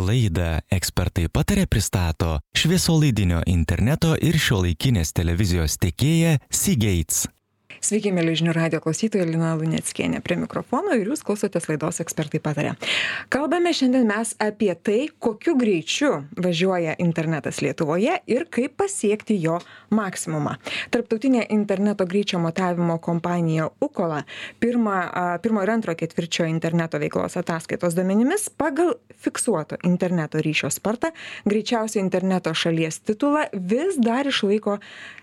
Laidą ekspertai patarė pristato šviesolaidinio interneto ir šiuolaikinės televizijos tiekėja Seagates. Sveiki, mėly žinių radio klausytojai, Lina Luneckienė prie mikrofono ir jūs klausotės laidos ekspertai patarė. Kalbame šiandien mes apie tai, kokiu greičiu važiuoja internetas Lietuvoje ir kaip pasiekti jo maksimumą. Tarptautinė interneto greičio matavimo kompanija Ukola pirmą, pirmo ir antro ketvirčio interneto veiklos ataskaitos duomenimis pagal fiksuoto interneto ryšio spartą greičiausio interneto šalies titulą vis dar išlaiko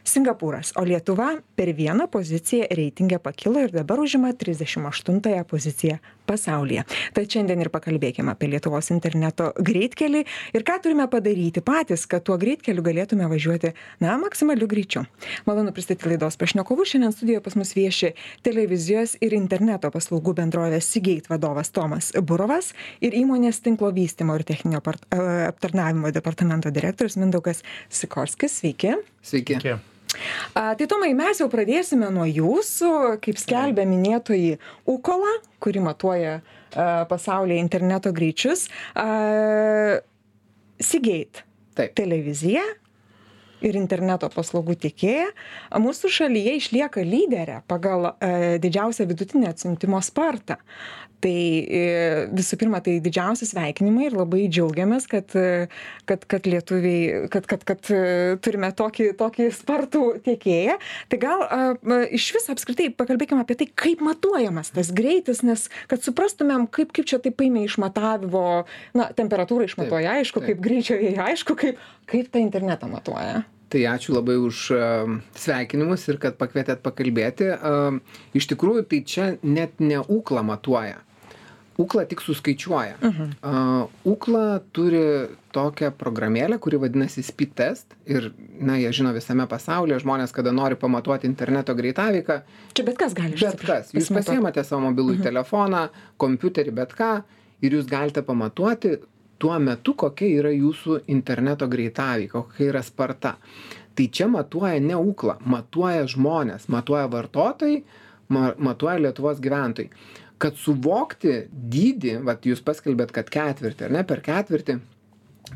Singapūras, o Lietuva per vieną poziciją pozicija reitinge pakilo ir dabar užima 38 poziciją pasaulyje. Tad šiandien ir pakalbėkime apie Lietuvos interneto greitkelį ir ką turime padaryti patys, kad tuo greitkeliu galėtume važiuoti, na, maksimaliu greičiu. Malonu pristatyti laidos pašnekovų. Šiandien studijoje pas mus vieši televizijos ir interneto paslaugų bendrovės Sigeit vadovas Tomas Burovas ir įmonės tinklo vystimo ir techninio aptarnavimo departamento direktorius Mindaugas Sikorskis. Sveiki. Sveiki. A, tai Tomai, mes jau pradėsime nuo jūsų, kaip skelbia minėtoji Ukola, kuri matuoja a, pasaulyje interneto greičius. A, Seagate. Taip. Televizija ir interneto paslaugų tiekėja, mūsų šalyje išlieka lyderė pagal e, didžiausią vidutinę atsiuntimo spartą. Tai e, visų pirma tai didžiausi sveikinimai ir labai džiaugiamės kad e, kad kad lietuviai kad kad kad turime tokį tokį spartų tiekėją. Tai gal išvis apskritai pakalbėkim apie tai kaip matuojamas tas greitis nes kad suprastumėm kaip kaip čia taip paėmė išmatavimo na temperatūrą išmatuoja aišku kaip greičio aišku kaip kaip tą internetą matuoja Tai ačiū labai už sveikinimus ir kad pakvietėt pakalbėti. Iš tikrųjų, tai čia net ne ūkla matuoja. Ukla tik suskaičiuoja. Uh, Ukla turi tokią programėlę, kuri vadinasi Speed Test ir, na, jie žino visame pasaulyje, žmonės, kada nori pamatuoti interneto greitaveiką. Čia bet kas gali. Bet kas. Jūs pasiemate savo mobilų uh -huh. telefoną, kompiuterį, bet ką ir jūs galite pamatuoti tuo metu, kokia yra jūsų interneto greitaveika, kokia yra sparta. Tai čia matuoja ne Ukla, matuoja žmonės, matuoja vartotojai, matuoja Lietuvos gyventojai kad suvokti dydį, vat jūs paskelbėt, kad ketvirtį, ar ne, per ketvirtį,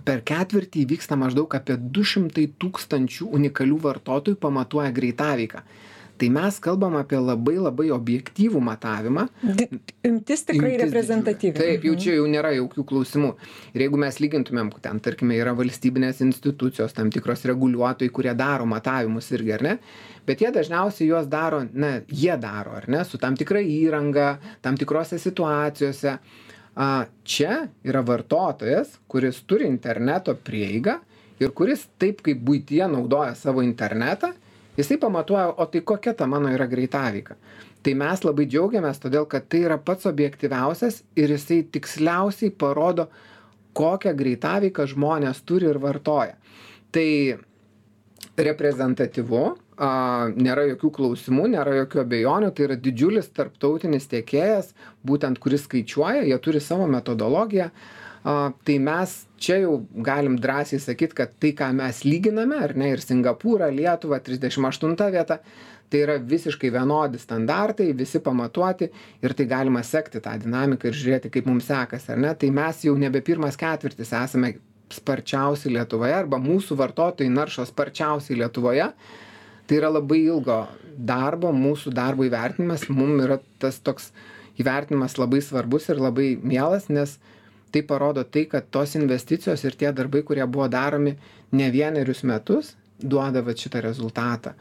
per ketvirtį įvyksta maždaug apie 200 tūkstančių unikalių vartotojų pamatuoja greitaveiką tai mes kalbam apie labai labai objektyvų matavimą. Imtis tikrai reprezentatyvi. Taip, jau mhm. čia jau nėra jokių klausimų. Ir jeigu mes lygintumėm, ten, tarkime, yra valstybinės institucijos, tam tikros reguliuotojai, kurie daro matavimus irgi, ar ne? Bet jie dažniausiai juos daro, na, jie daro, ar ne, su tam tikra įranga, tam tikrose situacijose. Čia yra vartotojas, kuris turi interneto prieigą ir kuris taip kaip būtie naudoja savo internetą, jisai pamatuoja o tai kokia ta mano yra greitaveika? Tai mes labai džiaugiamės todėl kad tai yra pats objektyviausias ir jisai tiksliausiai parodo kokią greitaveiką žmonės turi ir vartoja. Tai reprezentatyvu a, nėra jokių klausimų, nėra jokių abejonių, tai yra didžiulis tarptautinis tiekėjas, būtent kuris skaičiuoja, jie turi savo metodologiją, a, tai mes čia jau galim drąsiai sakyt, kad tai, ką mes lyginame, ar ne, ir Singapūrą, Lietuvą, 38 vietą, tai yra visiškai vienodi standartai, visi pamatuoti ir tai galima sekti tą dinamiką ir žiūrėti, kaip mums sekasi, ar ne, tai mes jau nebe pirmas ketvirtis esame sparčiausiai Lietuvoje arba mūsų vartotojai naršo sparčiausiai Lietuvoje. Tai yra labai ilgo darbo, mūsų darbo įvertinimas, mums yra tas toks įvertinimas labai svarbus ir labai mielas, nes uh, tai parodo tai kad tos investicijos ir tie darbai kurie buvo daromi ne vienerius metus duoda vat šitą rezultatą.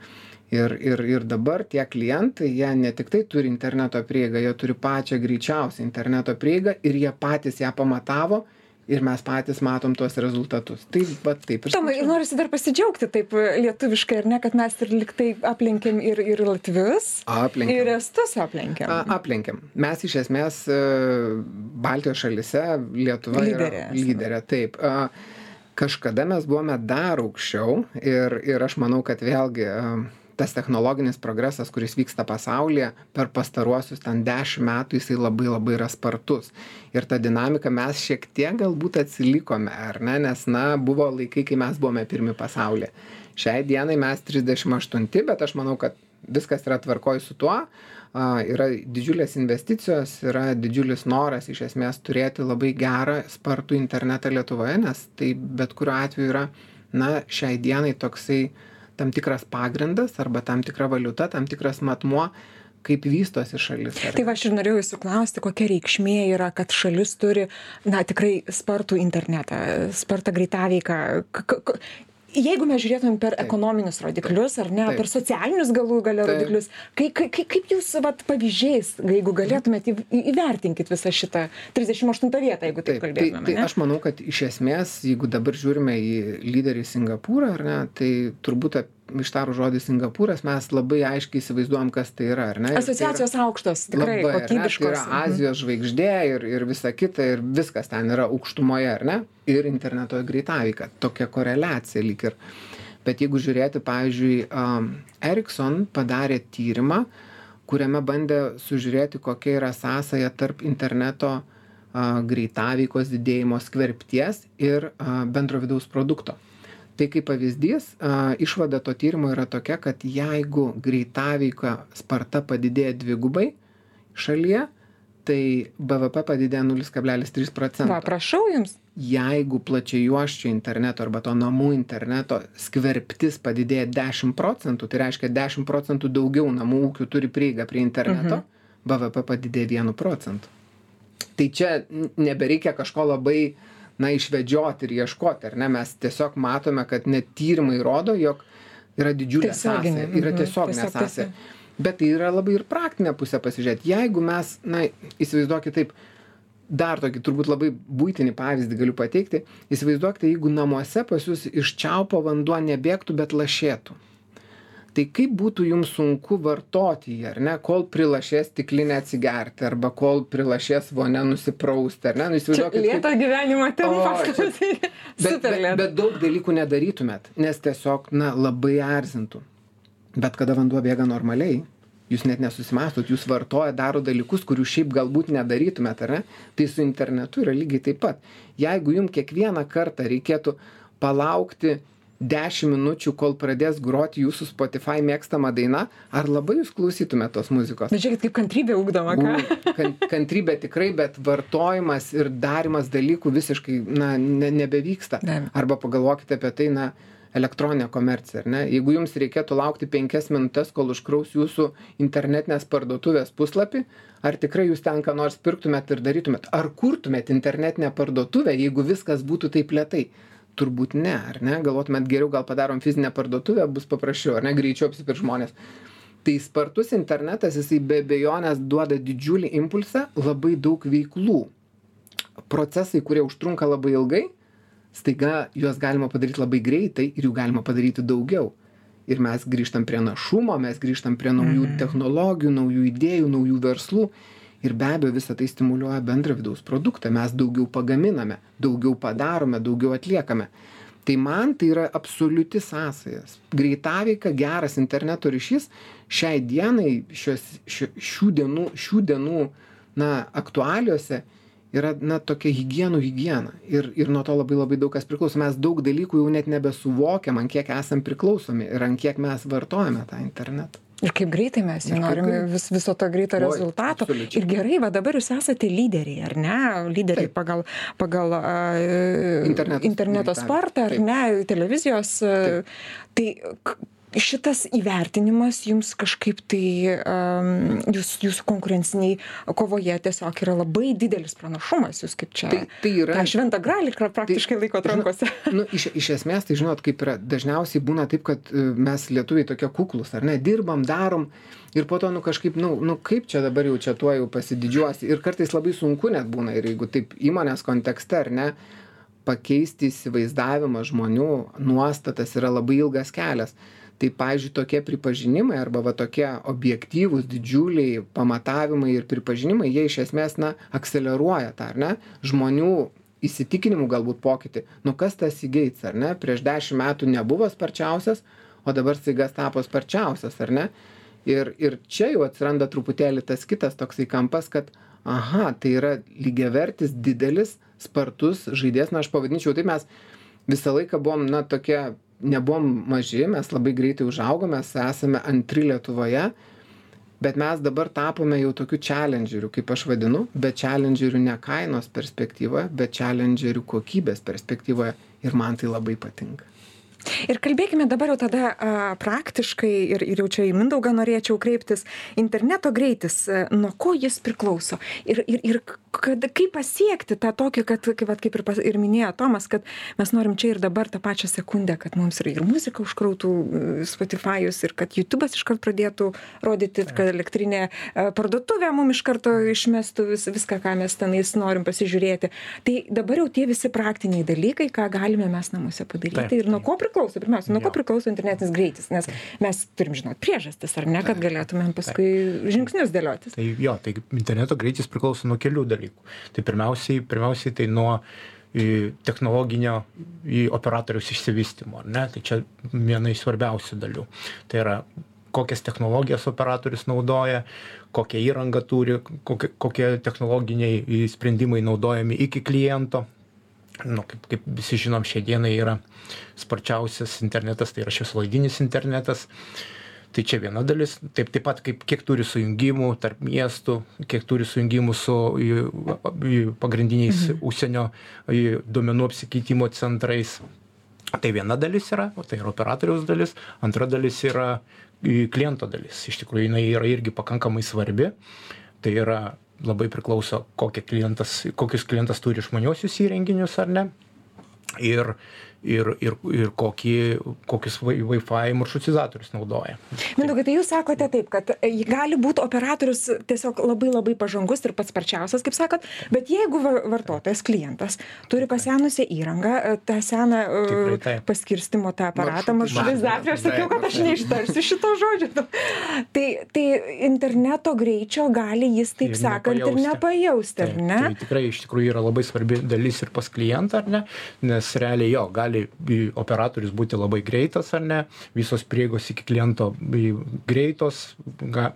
Ir ir ir dabar tie klientai jie ne tiktai turi interneto prieigą jie turi pačią greičiausią interneto prieigą ir jie patys ją pamatavo ir mes patys matom tuos rezultatus. Tai vat taip ir tomai norisi dar pasidžiaugti taip lietuviškai ar ne kad mes ir lyg tai aplenkėm ir ir latvius aplenkėm. ir estus aplenkėm. Aplenkėm. Mes iš esmės e, baltijos šalyse lietuva yra lyderė taip. Kažkada mes buvome dar aukščiau ir ir aš manau kad vėlgi tas technologinis progresas kuris vyksta pasaulyje per pastaruosius ten dešim metų jisai labai labai yra spartus. Ir ta dinamika mes šiek tiek galbūt atsilikome ar ne? Nes na buvo laikai kai mes buvome pirmi pasaulyje. Šiai dienai mes trisdešim aštunti bet aš manau kad viskas yra tvarkoj su tuo. Yra didžiulės investicijos, yra didžiulis noras iš esmės turėti labai gerą, spartų internetą Lietuvoje, nes tai bet kuriuo atveju yra, na, šiai dienai toksai tam tikras pagrindas arba tam tikra valiuta, tam tikras matmuo, kaip vystosi šalis. Tai va, aš ir norėjau jūsų klausti, kokia reikšmė yra, kad šalis turi, na, tikrai spartų internetą, spartą greitaveiką jeigu mes žiūrėtumėm per ekonominius rodiklius ar ne per socialinius galų gale rodiklius kai kai kai kaip jūs vat pavyzdžiais jeigu galėtumėt įv įvertinkit visą šitą trisdešim aštuntą vietą jeigu taip kalbėtumėm tai aš manau kad iš esmės jeigu dabar žiūrime į lyderį singapūrą ar ne tai turbūt ištarus žodį Singapūras mes labai aiškiai įsivaizduojam, kas tai yra, ar ne? Asociacijos tai aukštos, tikrai labai, kokybiškos. Tai yra. Azijos žvaigždė ir, ir visa kita, ir viskas ten yra aukštumoje, ar ne? Ir interneto greitaveika. Tokia koreliacija lyg ir. Bet jeigu žiūrėti, pavyzdžiui, um, Ericsson padarė tyrimą, kuriame bandė sužiūrėti, kokia yra sąsaja tarp interneto uh, greitaveikos didėjimo skverbties ir uh, bendro vidaus produkto tai kaip pavyzdys išvada to tyrimo yra tokia kad jeigu greitaveika sparta padidėja dvigubai šalyje tai bvp padidėja nulis kablelis trys procento. Prašau jums. Jeigu plačiajuosčio interneto arba to namų interneto skverbtis padidėja dešim procentų tai reiškia dešim procentų daugiau namų ūkių turi prieigą prie interneto mhm. bvp padidėja vienu procentu. Tai čia nebereikia kažko labai na išvedžioti ir ieškoti ar ne? Mes tiesiog matome kad net tyrimai rodo jog yra didžiulė sąsaja yra mhm. tiesioginė sąsaja. bet tai yra labai ir praktinė pusė pasižiūrėt. Jeigu mes na įsivaizduokit taip dar tokį turbūt labai buitinį pavyzdį galiu pateikti. Įsivaizduokite jeigu namuose pas jus iš čiaupo vanduo nebėgtų bet lašėtų tai kaip būtų jums sunku vartoti jį ar ne kol prilašės stiklinę atsigerti arba kol prilašės vonia nusiprausti ar ne? Nu įsivaizduokit lėto gyvenimo tempas bet, bet, bet daug dalykų nedarytumėt nes tiesiog na labai erzintų. Bet kada vanduo bėga normaliai jūs net nesusimąstot jūs vartojat darot dalykus kurių šiaip galbūt nedarytumėt ar ne? Tai su internetu yra lygiai taip pat. Jeigu jum kiekvieną kartą reikėtų palaukti dešim minučių kol pradės groti jūsų spotify mėgstama daina ar labai jūs klausytumėt tos muzikos? Bet žiūrėkit kaip kantrybė ugdoma ką? Kan kantrybė tikrai bet vartojimas ir darymas dalykų visiškai na ne nebevyksta. Arba pagalvokite apie tai na elektroninė komercija ar ne? Jeigu jums reikėtų laukti penkias minutes kol užkraus jūsų internetinės parduotuvės puslapį ar tikrai jūs ten ką nors pirktumėt ir darytumėt? Ar kurtumėt internetinę parduotuvę jeigu viskas būtų taip lėtai turbūt ne ar ne? Galvotumėt geriau gal padarom fizinę parduotuvę bus paprasčiau ar ne? Greičiau apsipirks žmonės. Tai spartus internetas jisai be abejonės duoda didžiulį impulsą labai daug veiklų. Procesai kurie užtrunka labai ilgai staiga juos galima padaryt labai greitai ir jų galima padaryti daugiau. Ir mes grįžtam prie našumo mes grįžtam prie naujų mhm. technologijų naujų idėjų naujų verslų ir be abejo visa tai stimuliuoja bendrą vidaus produktą. Mes daugiau pagaminame daugiau padarome daugiau atliekame. Tai man tai yra absoliuti sąsaja. Greitaveika geras interneto ryšys šiai dienai šios šio šių dienų šių dienų na aktualijose yra na tokia higienų higiena. Ir ir nuo to labai labai daug kas priklauso. Mes daug dalykų jau net nebesuvokiam ant kiek esam priklausomi ir ant kiek mes vartojame tą internetą ir kaip greitai mes jau norim vis viso to greito rezultato. ir gerai va dabar jūs esate lyderiai ar ne? Lyderiai pagal pagal interneto spartą ar ne televizijos tai šitas įvertinimas jums kažkaip tai am jūs jūsų konkurencinėj kovoje tiesiog yra labai didelis pranašumas jūs kaip čia tai tai yra tą šventą gralį praktiškai laikot rankose. nu iš iš esmės tai žinot kaip yra dažniausiai būna taip kad e, mes lietuviai tokie kuklūs ar ne dirbam darom ir po to nu kažkaip nu nu kaip čia dabar jau čia tuo jau pasididžiuosi. Ir kartais labai sunku net būna ir jeigu taip įmonės kontekste ar ne pakeisti įsivaizdavimą žmonių nuostatas yra labai ilgas kelias tai pavyzdžiui tokie pripažinimai arba va tokie objektyvūs didžiuliai pamatavimai ir pripažinimai jie iš esmės na akseleruoja tą ar ne žmonių įsitikinimų galbūt pokytį. Nu kas tas įgeits ar ne? Prieš dešim metų nebuvo sparčiausias o dabar staiga tapo sparčiausias ar ne? Ir ir čia jau atsiranda truputėlį tas kitas toksai kampas kad aha tai yra lygiavertis didelis spartus žaidėjas. Na aš pavadinčiau taip mes visą laiką buvom na tokie nebuvom maži mes labai greitai užaugom mes esame antri lietuvoje bet mes dabar tapome jau tokiu čelendžeriu kaip aš vadinu bet čelendžeriu ne kainos perspektyvoje bet čelendžeriu kokybės perspektyvoje ir man tai labai patinka ir kalbėkime dabar jau tada a, praktiškai ir, ir jau čia į Mindaugą norėčiau kreiptis. Interneto greitis, a, nuo ko jis priklauso? Ir, ir, ir kad, kaip pasiekti tą tokį, kad, kaip, vat, kaip ir, pas, ir minėjo Tomas, kad mes norim čia ir dabar tą pačią sekundę, kad mums ir, ir muzika užkrautų Spotify'us ir kad YouTube'as iškart pradėtų rodyti, kad elektrinė a, parduotuvė mums iš karto išmestų vis, viską, ką mes tenais norim pasižiūrėti. Tai dabar jau tie visi praktiniai dalykai, ką galime mes namuose padaryti taip, ir nuo ko priklauso priklauso. Pirmiausia nuo ko priklauso internetinis greitis? Nes mes turim žinot priežastis ar ne kad galėtumėm paskui žingsnius dėliotis. Tai jo tai interneto greitis priklauso nuo kelių dalykų. Tai pirmiausiai pirmiausiai tai nuo technologinio į operatoriaus išsivystymo ar ne? Tai čia viena iš svarbiausių dalių. Tai yra kokias technologijas operatorius naudoja kokią įrangą turi kokie kokie technologiniai sprendimai naudojami iki kliento nu kaip kaip visi žinom šiai dienai yra sparčiausias internetas tai yra šviesolaidinis internetas. Tai čia viena dalis. Taip taip pat kaip kiek turi sujungimų tarp miestų kiek turi sujungimų su pagrindiniais mhm. užsienio duomenų apsikeitimo centrais. Tai viena dalis yra tai yra operatoriaus dalis. Antra dalis yra kliento dalis. Iš tikrųjų jinai yra irgi pakankamai svarbi. Tai yra labai priklauso kokią klientas kokius klientas turi išmaniuosius įrenginius ar ne? Ir ir ir ir kokį kokius wifi maršrutizatorius naudoja. Mindaugai tai jūs sakote taip kad e, gali būt operatorius tiesiog labai labai pažangus ir pats sparčiausias kaip sakot bet jeigu va vartotojas klientas turi pasenusią įrangą e, tą seną e, paskirstymo tą aparatą maršrutizatorių aš sakiau kad aš neištarsiu šito žodžio. Tai tai interneto greičio gali jis taip sakant ir nepajausti. ar ne? tai tikrai iš tikrųjų yra labai svarbi dalis ir pas klientą ar ne? Nes realiai jo gali gali operatorius būti labai greitas ar ne? Visos prieigos iki kliento greitos ga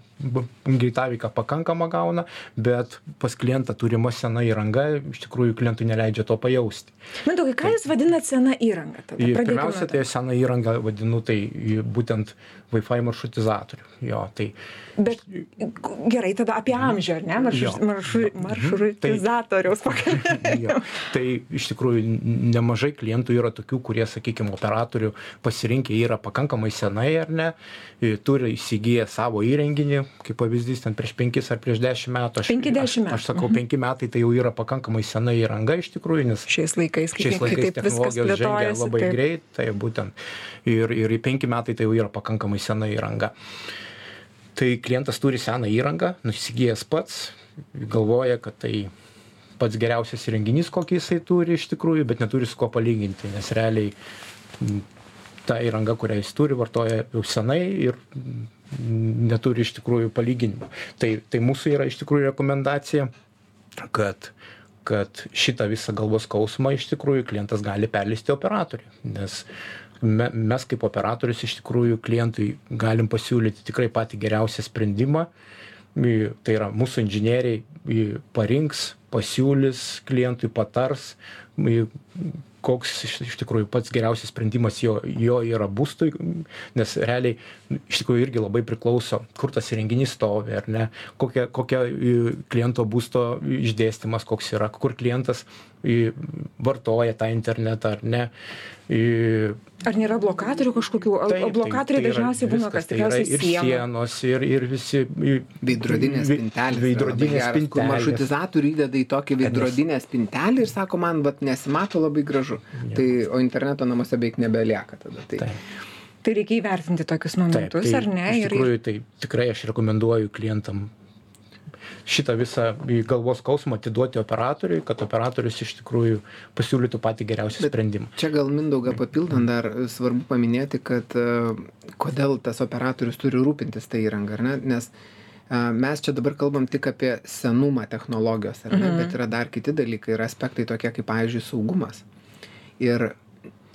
greitaveika pakankama gauna bet pas klientą turima sena įranga iš tikrųjų klientui neleidžia to pajausti. Mindaugai ką jūs vadinat sena įranga? Pirmiausia tai aš seną įrangą vadinu tai būtent wifi maršrutizatorių jo tai bet gerai tada apie amžių ar ne? Maršru maršru mhm. maršrutizatoriaus pakalbėkim tai iš tikrųjų nemažai klientų yra tokių kurie sakykim operatorių pasirinkę yra pakankamai senai ar ne? Turi įsigiję savo įrenginį kaip pavyzdys ten prieš penkis ar prieš dešim metų. Aš penki aš sakau penki metai tai jau yra pakankamai sena įranga iš tikrųjų nes šiais laikais šiais laikais technologijos žengia labai greit tai būtent. Ir ir penki metai tai jau yra pakankamai sena įranga tai klientas turi seną įrangą nu įsigijęs pats galvoja kad tai pats geriausias įrenginys kokį jisai turi iš tikrųjų bet neturi su kuo palyginti nes realiai ta įranga kurią jis turi vartoja jau senai ir neturi iš tikrųjų palyginimo tai tai mūsų yra iš tikrųjų rekomendacija kad kad šitą visą galvos skausmą iš tikrųjų klientas gali perleisti operatoriui nes me mes kaip operatorius iš tikrųjų klientui galim pasiūlyti tikrai patį geriausią sprendimą. Tai yra mūsų inžinieriai parinks pasiūlys klientui patars koks iš tikrųjų pats geriausias sprendimas jo jo yra būstui nes realiai iš tikrųjų irgi labai priklauso kur tas įrenginys stovi ar ne kokia kokia kliento būsto išdėstymas koks yra kur klientas vartoja tą internetą ar ne. Ar nėra blokatorių kažkokių? O tai blokatoriai dažniausiai būna kas tikriausiai ir sienos ir ir visi veidrodinės spintelės veidrodinės spintelės kur maršrutizatorių įdeda į tokį veidrodinę spintelę ir sako man vat nesimato labai gražu. Tai o interneto namuose beveik nebelieka tada tai tai reikia įvertinti tokius momentus tai ar ne iš tikrųjų tai tikrai aš rekomenduoju klientam šitą visą galvos skausmą atiduoti operatoriui kad operatorius iš tikrųjų pasiūlytų patį geriausią sprendimą. čia gal mindaugą papildant dar svarbu paminėti kad e, kodėl tas operatorius turi rūpintis ta įranga ar ne? Nes e, mes čia dabar kalbam tik apie senumą technologijos ar ne? Mhm. bet yra dar kiti dalykai ir aspektai tokie kaip pavyzdžiui saugumas. Ir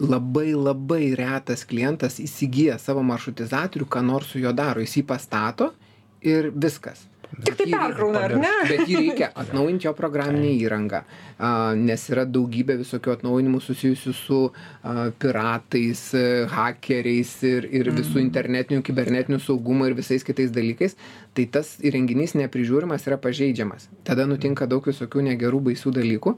labai labai retas klientas įsigyja savo maršrutizatorių ką nors su juo daro. Jis jį pastato ir viskas Tik tai perkrauna, ar ne? Bet jį reikia atnaujinti jo programinę įrangą, nes yra daugybė visokių atnaujinimų susijusių su piratais, hakeriais ir, ir visų mm. internetinių, kibernetinių saugumo ir visais kitais dalykais. Tai tas įrenginys neprižiūrimas yra pažeidžiamas. Tada nutinka daug visokių negerų, baisių dalykų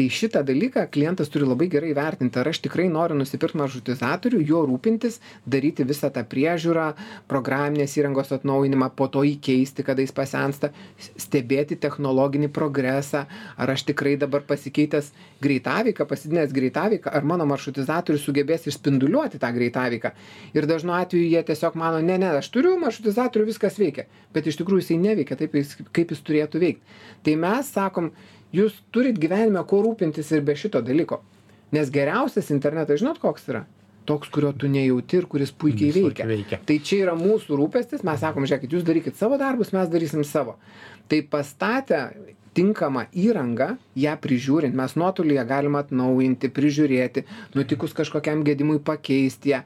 tai šitą dalyką klientas turi labai gerai įvertinti ar aš tikrai noriu nusipirkt maršrutizatorių juo rūpintis daryti visą tą priežiūrą programinės įrangos atnaujinimą po to jį keisti kada jis pasensta stebėti technologinį progresą ar aš tikrai dabar pasikeitęs greitaveiką pasididinęs greitaveiką ar mano maršrutizatorius sugebės išspinduliuoti tą greitaveiką. Ir dažnu atveju jie tiesiog mano ne ne aš turiu maršrutizatorių viskas veikia. Bet iš tikrųjų jisai neveikia taip jis kaip jis turėtų veikt. Tai mes sakom jūs turit gyvenime kuo rūpintis ir be šito dalyko. Nes geriausias internetas, žinot, koks yra? Toks, kurio tu nejauti ir kuris puikiai veikia. veikia. Tai čia yra mūsų rūpestis, mes sakom, žiūrėkit, jūs darykit savo darbus, mes darysim savo. Tai pastatę tinkamą įrangą, ją prižiūrint, mes nuotolyje galime atnaujinti, prižiūrėti, nutikus kažkokiam gedimui pakeisti ją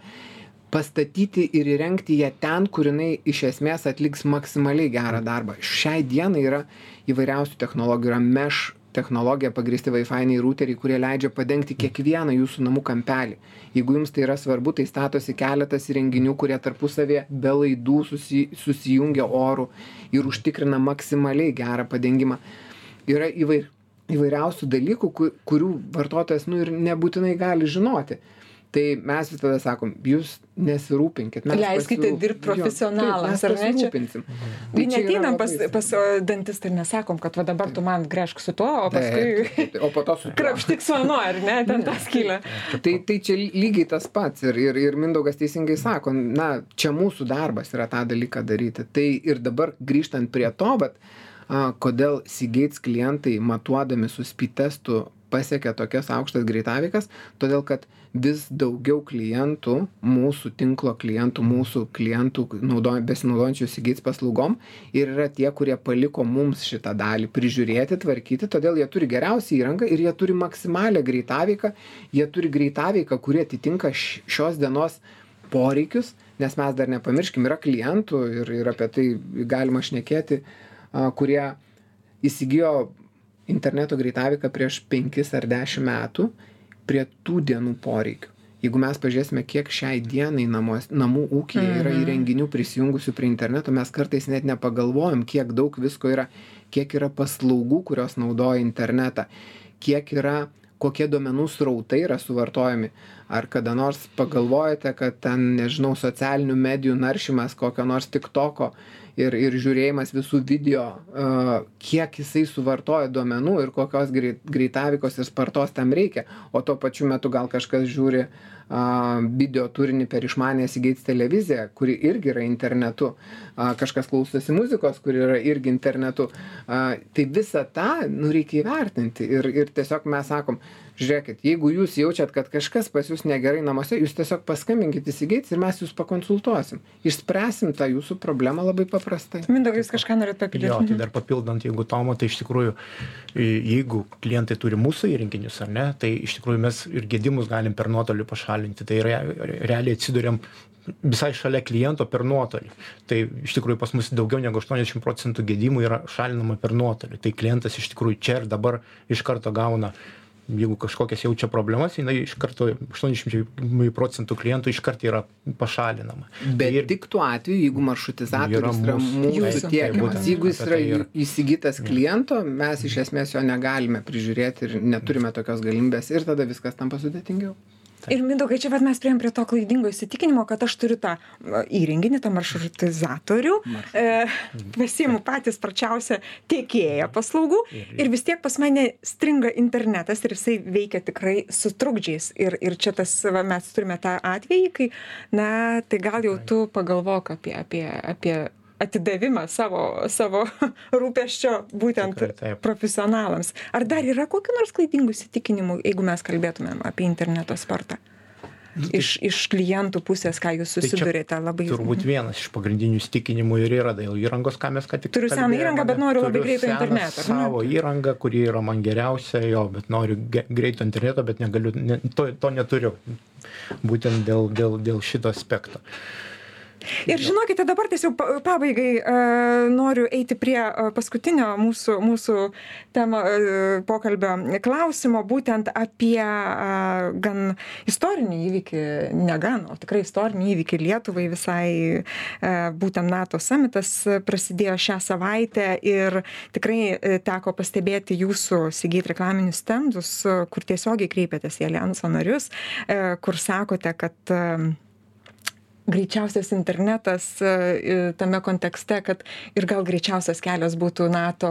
pastatyti ir įrengti ją ten, kur jinai iš esmės atliks maksimaliai gerą darbą. Šiai dienai yra įvairiausių technologijų, yra mesh technologija pagristi Wi-Fi routeriai, kurie leidžia padengti kiekvieną jūsų namų kampelį. Jeigu jums tai yra svarbu, tai statosi keletas įrenginių, kurie tarpusavėje be laidų susi, susijungia orų ir užtikrina maksimaliai gerą padengimą. Yra įvair, įvairiausių dalykų, kurių vartotojas nu, ir nebūtinai gali žinoti tai mes visada sakom jūs nesirūpinkit mes leiskite dirbt profesionalams ar ne čia tai neateinam pas pas dantistą ir nesakom kad va dabar tu man gręžk su tuo o paskui o po to su krapštyk su anu ar ne ten tą skylę. tai tai čia lygiai tas pats ir ir ir mindaugas teisingai sako na čia mūsų darbas yra tą dalyką daryti. Tai ir dabar grįžtant prie to vat a kodėl seagates klientai matuodami su speed testu pasiekia tokias aukštas greitaveikas todėl kad vis daugiau klientų mūsų tinklo klientų mūsų klientų naudoja besinaudojančių seagates paslaugom ir yra tie kurie paliko mums šitą dalį prižiūrėti tvarkyti todėl jie turi geriausią įrangą ir jie turi maksimalią greitaveiką jie turi greitaveiką kuri atitinka šios dienos poreikius nes mes dar nepamirškim yra klientų ir ir apie tai galima šnekėti kurie įsigijo interneto greitaveiką prieš penkis ar dešim metų prie tų dienų poreikių jeigu mes pažiūrėsime kiek šiai dienai namuos namų ūkyje yra mhm. įrenginių prisijungusių prie interneto mes kartais net nepagalvojam kiek daug visko yra kiek yra paslaugų kurios naudoja internetą kiek yra kokie duomenų srautai yra suvartojami ar kada nors pagalvojote kad ten nežinau socialinių medijų naršymas kokio nors tiktoko ir ir žiūrėjimas visų video kiek jisai suvartoja duomenų ir kokios greit greitaveikos ir spartos tam reikia? O tuo pačiu metu gal kažkas žiūri video turinį per išmaniąją Seagates televiziją, kuri irgi yra internetu, kažkas klausosi muzikos, kuri yra irgi internetu. Tai visą tą nu, reikia įvertinti. Ir, ir tiesiog mes sakom, žiūrėkit jeigu jūs jaučiat kad kažkas pas jus negerai namuose jūs tiesiog paskambinkit į Seagates ir mes jus pakonsultuosim išspręsim tą jūsų problemą labai paprastai mindaugai jūs kažką norėjot papildyt jo tai dar papildant jeigu tomo tai iš tikrųjų jeigu klientai turi mūsų įrenginius ar ne tai iš tikrųjų mes ir gedimus galim per nuotolį pašalinti tai rea realiai atsiduriam visai šalia kliento per nuotolį. Tai iš tikrųjų pas mus daugiau negu 80 procentų gedimų yra šalinama per nuotolį. Tai klientas iš tikrųjų čia ir dabar iš karto gauna jeigu kažkokias jaučia problemas jinai iš karto aštuoniasdešimčiai procentų klientų iškart yra pašalinama. Bet ir tik tuo atveju jeigu maršrutizatorius yra mūsų tiekiamas. jeigu jis yra įsigytas kliento mes iš esmės jo negalime prižiūrėti ir neturime tokios galimybės ir tada viskas tampa sudėtingiau ir mindaugai čia vat mes priėjom prie to klaidingo įsitikinimo kad aš turiu tą įrenginį tą maršrutizatorių e, pasiimu patį sparčiausią tiekėją paslaugų ir vis tiek pas mane stringa internetas ir jisai veikia tikrai su trukdžiais. Ir ir čia tas va mes turime tą atvejį kai na tai gal jau tu pagalvok apie apie apie atidavimą savo savo rūpesčio būtent profesionalams. Ar dar yra kokių nors klaidingų įsitikinimų jeigu mes kalbėtumėm apie interneto spartą? Nu, tai iš iš klientų pusės ką jūs tai susiduriate labai turbūt vienas iš pagrindinių įsitikinimų ir yra dėl įrangos ką mes ką tik turiu seną įrangą bet noriu labai greito interneto savo įrangą kuri yra man geriausia jo bet noriu greito interneto bet negaliu ne to to neturiu būtent dėl dėl dėl šito aspekto Ir žinokite, dabar tiesiog pabaigai uh, noriu eiti prie uh, paskutinio mūsų, mūsų temo uh, pokalbio klausimo, būtent apie gan istorinį įvykį, ne gan, o tikrai istorinį įvykį Lietuvai visai, būtent NATO samitas prasidėjo šią savaitę ir tikrai teko pastebėti jūsų Sigit reklaminius stendus, kur tiesiogiai kreipėtės į alijanso narius, kur sakote, kad greičiausias internetas e, tame kontekste, kad ir gal greičiausias kelias būtų NATO,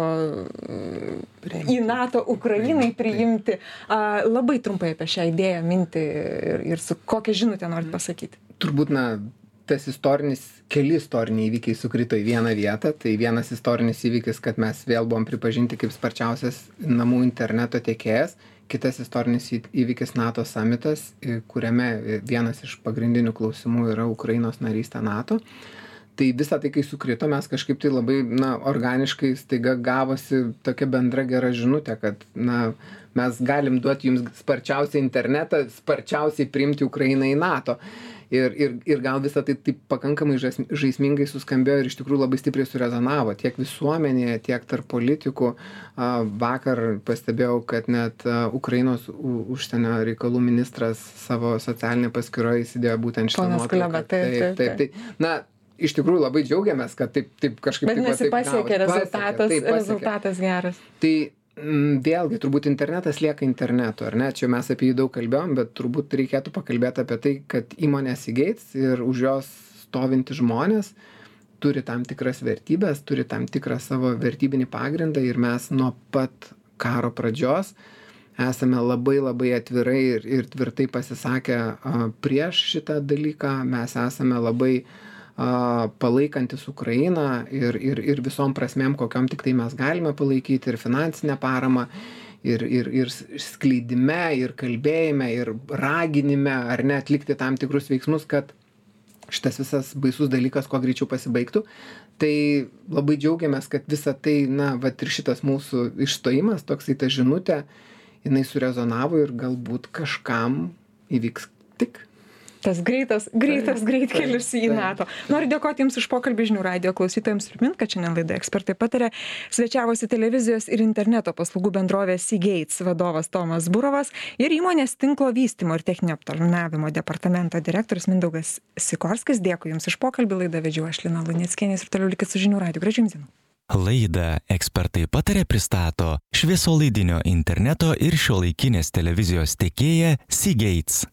į NATO Ukrainai priimti. Labai trumpai apie šią idėją, mintį ir, ir su kokią žinutę norit pasakyti. Turbūt, na, tas istorinis, keli istoriniai įvykiai sukrito į vieną vietą. Tai vienas istorinis įvykis, kad mes vėl buvom pripažinti kaip sparčiausias namų interneto tiekėjas kitas istorinis įvykis nato samitas kuriame vienas iš pagrindinių klausimų yra ukrainos narystė nato. Tai visa tai kai sukrito mes kažkaip tai labai na organiškai staiga gavosi tokia bendra gera žinutė kad na mes galim duot jums sparčiausią internetą sparčiausiai priimti ukrainą į nato ir ir ir gal visa tai taip pakankamai žas žaismingai suskambėjo ir iš tikrųjų labai stipriai surezonavo tiek visuomenėje tiek tarp politikų. A vakar pastebėjau kad net ukrainos užsienio reikalų ministras savo socialinėj paskyroj įsidėjo būtent šitą nuotrauką. Taip taip tai na iš tikrųjų labai džiaugiamės kad taip taip kažkaip vadinasi pasiekė rezultatas rezultatas geras. Tai vėlgi turbūt internetas lieka internetu ar ne? Čia mes apie jį daug kalbėjom bet turbūt reikėtų pakalbėt apie tai kad įmonė Seagates ir už jos stovintys žmonės turi tam tikras vertybes turi tam tikrą savo vertybinį pagrindą ir mes nuo pat karo pradžios esame labai labai atvirai ir ir tvirtai pasisakę prieš šitą dalyką. Mes esame labai a palaikantis ukrainą ir ir ir visom prasmėm kokiom tiktai mes galime palaikyti ir finansine parama ir ir ir skleidime ir kalbėjime ir raginime ar ne atlikti tam tikrus veiksmus kad šitas visas baisus dalykas kuo greičiau pasibaigtų. Tai labai džiaugiamės kad visa tai na vat ir šitas mūsų išstojimas toksai ta žinutė jinai surezonavo ir galbūt kažkam įvyks tik tas greitas greitas greitkelis į nato. Noriu dėkoti jums už pokalbį žinių radijo klausytojams primint kad šiandien laidoje ekspertai pataria. Svečiavosi televizijos ir interneto paslaugų bendrovės seagates vadovas tomas burovas ir įmonės tinklo vystymo ir techninio aptarnavimo departamento direktorius mindaugas sikorskis. Dėkui jums už pokalbį laidą vedžiau aš lina luneckienė ir toliau likit su žinių radiju gražių jums dienų. Laidą ekspertai patarė pristato šviesolaidinio interneto ir šiuolaikinės televizijos tiekėja Seagates.